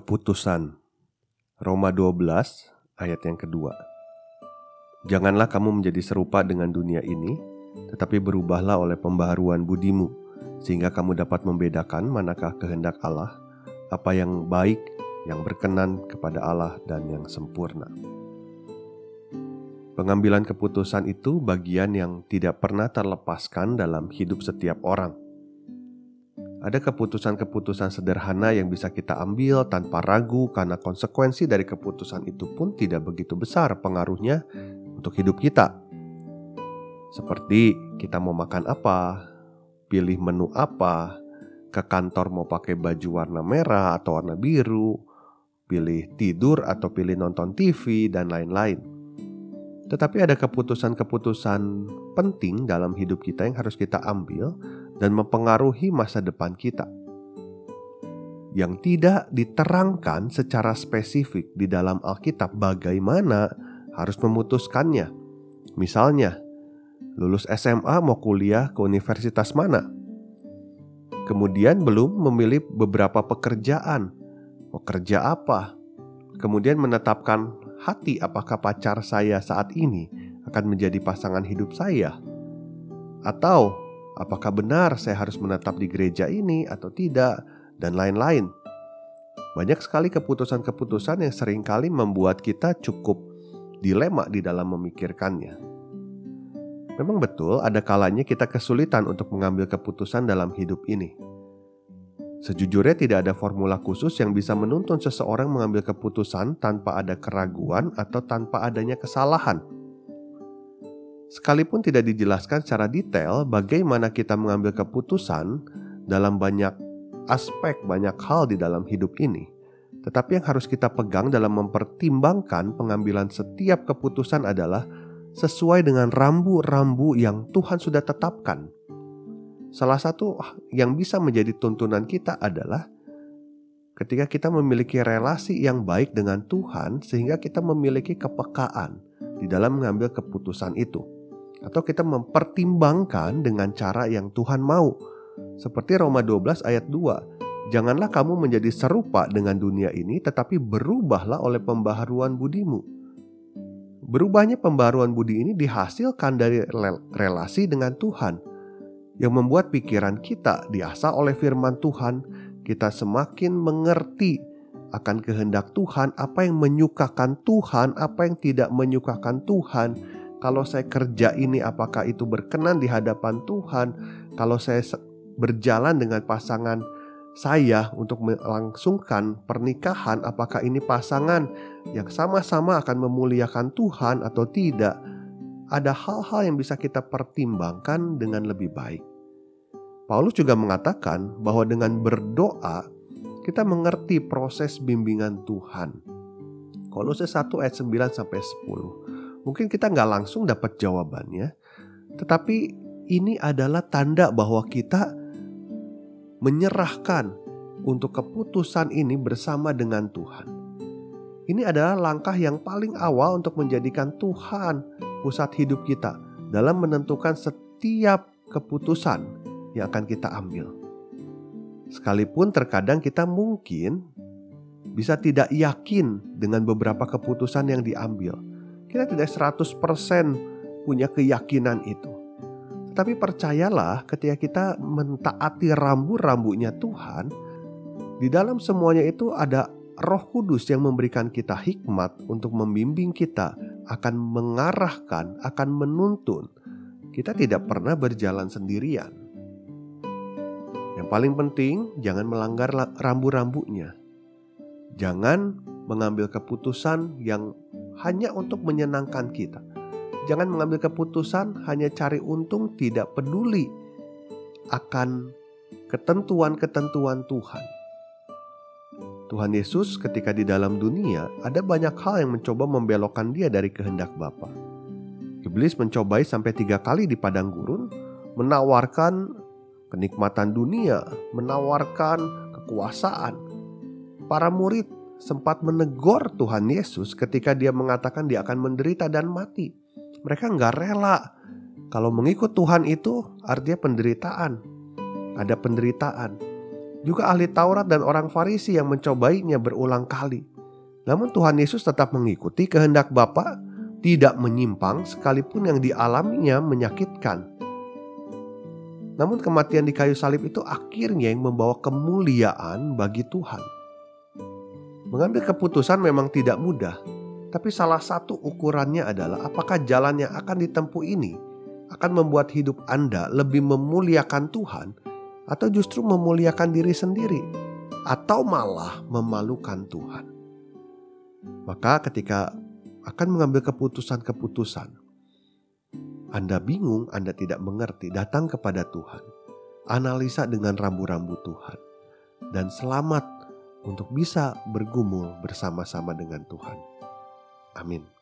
Keputusan. Roma 12 ayat yang kedua. Janganlah kamu menjadi serupa dengan dunia ini Tetapi berubahlah oleh pembaharuan budimu Sehingga kamu dapat membedakan manakah kehendak Allah Apa yang baik, yang berkenan kepada Allah dan yang sempurna. Pengambilan keputusan itu bagian yang tidak pernah terlepaskan dalam hidup setiap orang ada keputusan-keputusan sederhana yang bisa kita ambil tanpa ragu karena konsekuensi dari keputusan itu pun tidak begitu besar pengaruhnya untuk hidup kita. Seperti kita mau makan apa, pilih menu apa, ke kantor mau pakai baju warna merah atau warna biru, pilih tidur atau pilih nonton TV, dan lain-lain. Tetapi ada keputusan-keputusan penting dalam hidup kita yang harus kita ambil dan mempengaruhi masa depan kita. Yang tidak diterangkan secara spesifik di dalam Alkitab bagaimana harus memutuskannya. Misalnya, lulus SMA mau kuliah ke universitas mana? Kemudian belum memilih beberapa pekerjaan. Mau kerja apa? Kemudian menetapkan hati apakah pacar saya saat ini akan menjadi pasangan hidup saya. Atau apakah benar saya harus menetap di gereja ini atau tidak, dan lain-lain. Banyak sekali keputusan-keputusan yang sering kali membuat kita cukup dilema di dalam memikirkannya. Memang betul, ada kalanya kita kesulitan untuk mengambil keputusan dalam hidup ini. Sejujurnya, tidak ada formula khusus yang bisa menuntun seseorang mengambil keputusan tanpa ada keraguan atau tanpa adanya kesalahan. Sekalipun tidak dijelaskan secara detail bagaimana kita mengambil keputusan dalam banyak aspek, banyak hal di dalam hidup ini, tetapi yang harus kita pegang dalam mempertimbangkan pengambilan setiap keputusan adalah sesuai dengan rambu-rambu yang Tuhan sudah tetapkan. Salah satu yang bisa menjadi tuntunan kita adalah ketika kita memiliki relasi yang baik dengan Tuhan, sehingga kita memiliki kepekaan di dalam mengambil keputusan itu atau kita mempertimbangkan dengan cara yang Tuhan mau. Seperti Roma 12 ayat 2. Janganlah kamu menjadi serupa dengan dunia ini tetapi berubahlah oleh pembaharuan budimu. Berubahnya pembaharuan budi ini dihasilkan dari relasi dengan Tuhan yang membuat pikiran kita diasah oleh firman Tuhan, kita semakin mengerti akan kehendak Tuhan, apa yang menyukakan Tuhan, apa yang tidak menyukakan Tuhan, kalau saya kerja ini apakah itu berkenan di hadapan Tuhan? Kalau saya berjalan dengan pasangan saya untuk melangsungkan pernikahan, apakah ini pasangan yang sama-sama akan memuliakan Tuhan atau tidak? Ada hal-hal yang bisa kita pertimbangkan dengan lebih baik. Paulus juga mengatakan bahwa dengan berdoa kita mengerti proses bimbingan Tuhan. Kolose 1 ayat 9 sampai 10. Mungkin kita nggak langsung dapat jawabannya, tetapi ini adalah tanda bahwa kita menyerahkan untuk keputusan ini bersama dengan Tuhan. Ini adalah langkah yang paling awal untuk menjadikan Tuhan pusat hidup kita dalam menentukan setiap keputusan yang akan kita ambil. Sekalipun terkadang kita mungkin bisa tidak yakin dengan beberapa keputusan yang diambil kita tidak 100% punya keyakinan itu. Tetapi percayalah ketika kita mentaati rambu-rambunya Tuhan, di dalam semuanya itu ada Roh Kudus yang memberikan kita hikmat untuk membimbing kita, akan mengarahkan, akan menuntun. Kita tidak pernah berjalan sendirian. Yang paling penting, jangan melanggar rambu-rambunya. Jangan mengambil keputusan yang hanya untuk menyenangkan kita. Jangan mengambil keputusan hanya cari untung, tidak peduli akan ketentuan-ketentuan Tuhan. Tuhan Yesus ketika di dalam dunia ada banyak hal yang mencoba membelokkan dia dari kehendak Bapa. Iblis mencobai sampai tiga kali di padang gurun, menawarkan kenikmatan dunia, menawarkan kekuasaan. Para murid sempat menegur Tuhan Yesus ketika dia mengatakan dia akan menderita dan mati. Mereka nggak rela. Kalau mengikut Tuhan itu artinya penderitaan. Ada penderitaan. Juga ahli Taurat dan orang Farisi yang mencobainya berulang kali. Namun Tuhan Yesus tetap mengikuti kehendak Bapa, tidak menyimpang sekalipun yang dialaminya menyakitkan. Namun kematian di kayu salib itu akhirnya yang membawa kemuliaan bagi Tuhan. Mengambil keputusan memang tidak mudah, tapi salah satu ukurannya adalah apakah jalan yang akan ditempuh ini akan membuat hidup Anda lebih memuliakan Tuhan atau justru memuliakan diri sendiri, atau malah memalukan Tuhan. Maka, ketika akan mengambil keputusan-keputusan, Anda bingung, Anda tidak mengerti, datang kepada Tuhan, analisa dengan rambu-rambu Tuhan, dan selamat untuk bisa bergumul bersama-sama dengan Tuhan. Amin.